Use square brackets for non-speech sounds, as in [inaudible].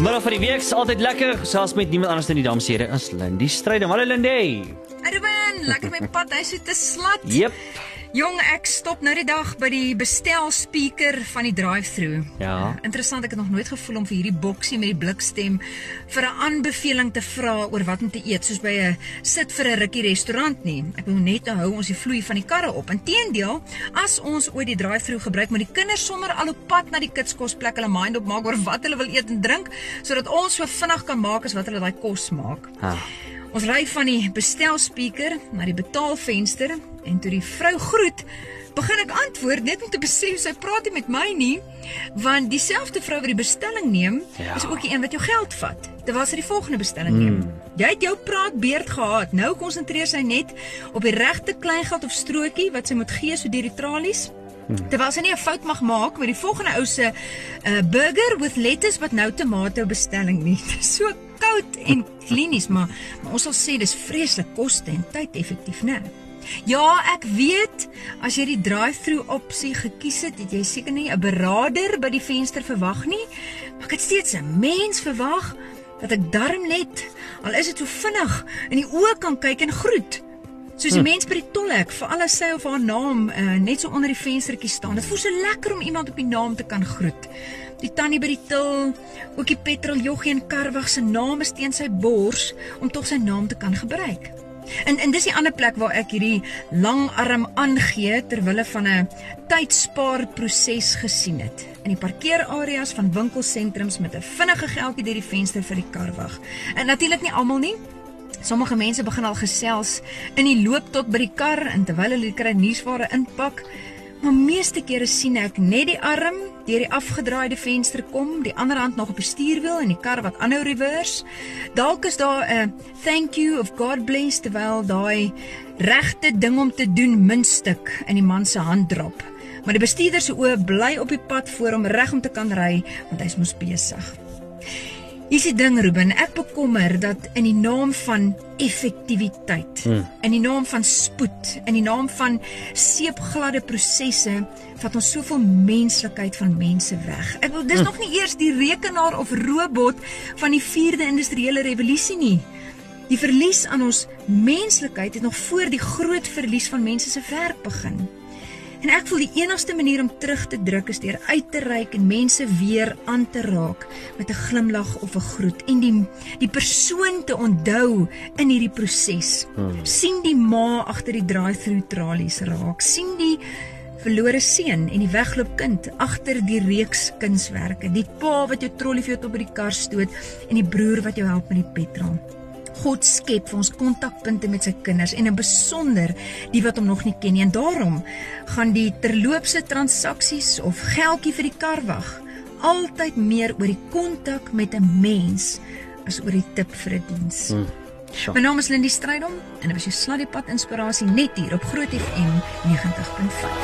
middag van die week is altyd lekker gesels met niemand anders in die damsere as Lindy Strydom. Hallo Lindy. Ruben, lekker my pad hy so te slat. Jep. Jong, ek stop nou die dag by die bestel speaker van die drive-through. Ja. Interessant, ek het nog nooit gevoel om vir hierdie boksie met die blikstem vir 'n aanbeveling te vra oor wat om te eet, soos by 'n sit vir 'n rukkie restaurant nie. Ek wil net hou ons die vloei van die karre op. Inteendeel, as ons ooit die drive-through gebruik, moet die kinders sommer al op pad na die kitskosplek hulle mind op maak oor wat hulle wil eet en drink, sodat ons so vinnig kan maak as wat hulle daai kos maak. Ha. Ons ry van die bestelspeaker na die betaalvenster en toe die vrou groet, begin ek antwoord net om te besef sy praat nie met my nie, want dieselfde vrou wat die bestelling neem, Ja. is ook die een wat jou geld vat terwyl sy die volgende bestelling neem. Jy het jou praatbeerd gehad. Nou konsentreer sy net op die regte kleingeld of strootjie wat sy moet gee so deur die tralies. Terwyl sy nie 'n fout mag maak met die volgende ou se uh, burger with lettuce wat nou tomato bestelling nie. [laughs] Dit is so koud en klinies, maar, maar ons sal sê dis vreeslik koste en tyd effektief, né? Ja, ek weet as jy die drive-through opsie gekies het, het jy seker nie 'n beraader by die venster verwag nie, maar ek het steeds 'n mens verwag dat ek darm net al is dit so vinnig in die oë kan kyk en groet. Soos die mens by die tolhek vir alles sy of haar naam uh, net so onder die venstertjie staan. Dit voel so lekker om iemand op die naam te kan groet. Die tannie by die til, ook die petroljoggie en karwag se naam is teen sy bors om tog sy naam te kan gebruik. En en dis die ander plek waar ek hierdie langarm aangee ter wille van 'n tydspaarproses gesien het. In die parkeerareas van winkelsentrums met 'n vinnige geldjie deur die venster vir die karwag. En natuurlik nie almal nie. Sommige mense begin al gesels in die loop tot by die kar en terwyl hulle die kruiniersware inpak. Maar meeste kere sien ek net die arm deur die afgedraaide venster kom, die ander hand nog op die stuurwiel en die kar wat aanhou reverse. Dalk is daar 'n thank you of God bless terwyl daai regte ding om te doen muntstuk in die man se hand drop. Maar die bestuurder se oë bly op die pad voor hom reg om te kan ry want hy's mos besig. Hier's die ding Ruben, ek bekommer dat in die naam van effektiwiteit, hmm. in die naam van spoed, in die naam van seepgladde prosesse vat ons soveel menslikheid van mense weg. Ek wil dis hmm. nog nie eers die rekenaar of robot van die 4de industriële revolusie nie. Die verlies aan ons menslikheid het nog voor die groot verlies van mense se werk begin. En ek voel die enigste manier om terug te druk is deur uit te reik en mense weer aan te raak met 'n glimlag of 'n groet en die die persoon te onthou in hierdie proses. Hmm. sien die ma agter die drive-through tralies raak, sien die verlore seun en die wegloop kind agter die reeks kunswerke, die pa wat jou trollie vir jou tot by die kar stoot en die broer wat jou help met die petrol. God skep vir ons kontakpunte met sy kinders en in besonder die wat hom nog nie ken nie. En daarom gaan die terloopse transaksies of geldjie vir die karwag altyd meer oor die kontak met 'n mens as oor die tip vir 'n diens. Hmm. My naam is Lindy Strydom en dit was jou Sladdiepad inspirasie net hier op Groot FM 90.5.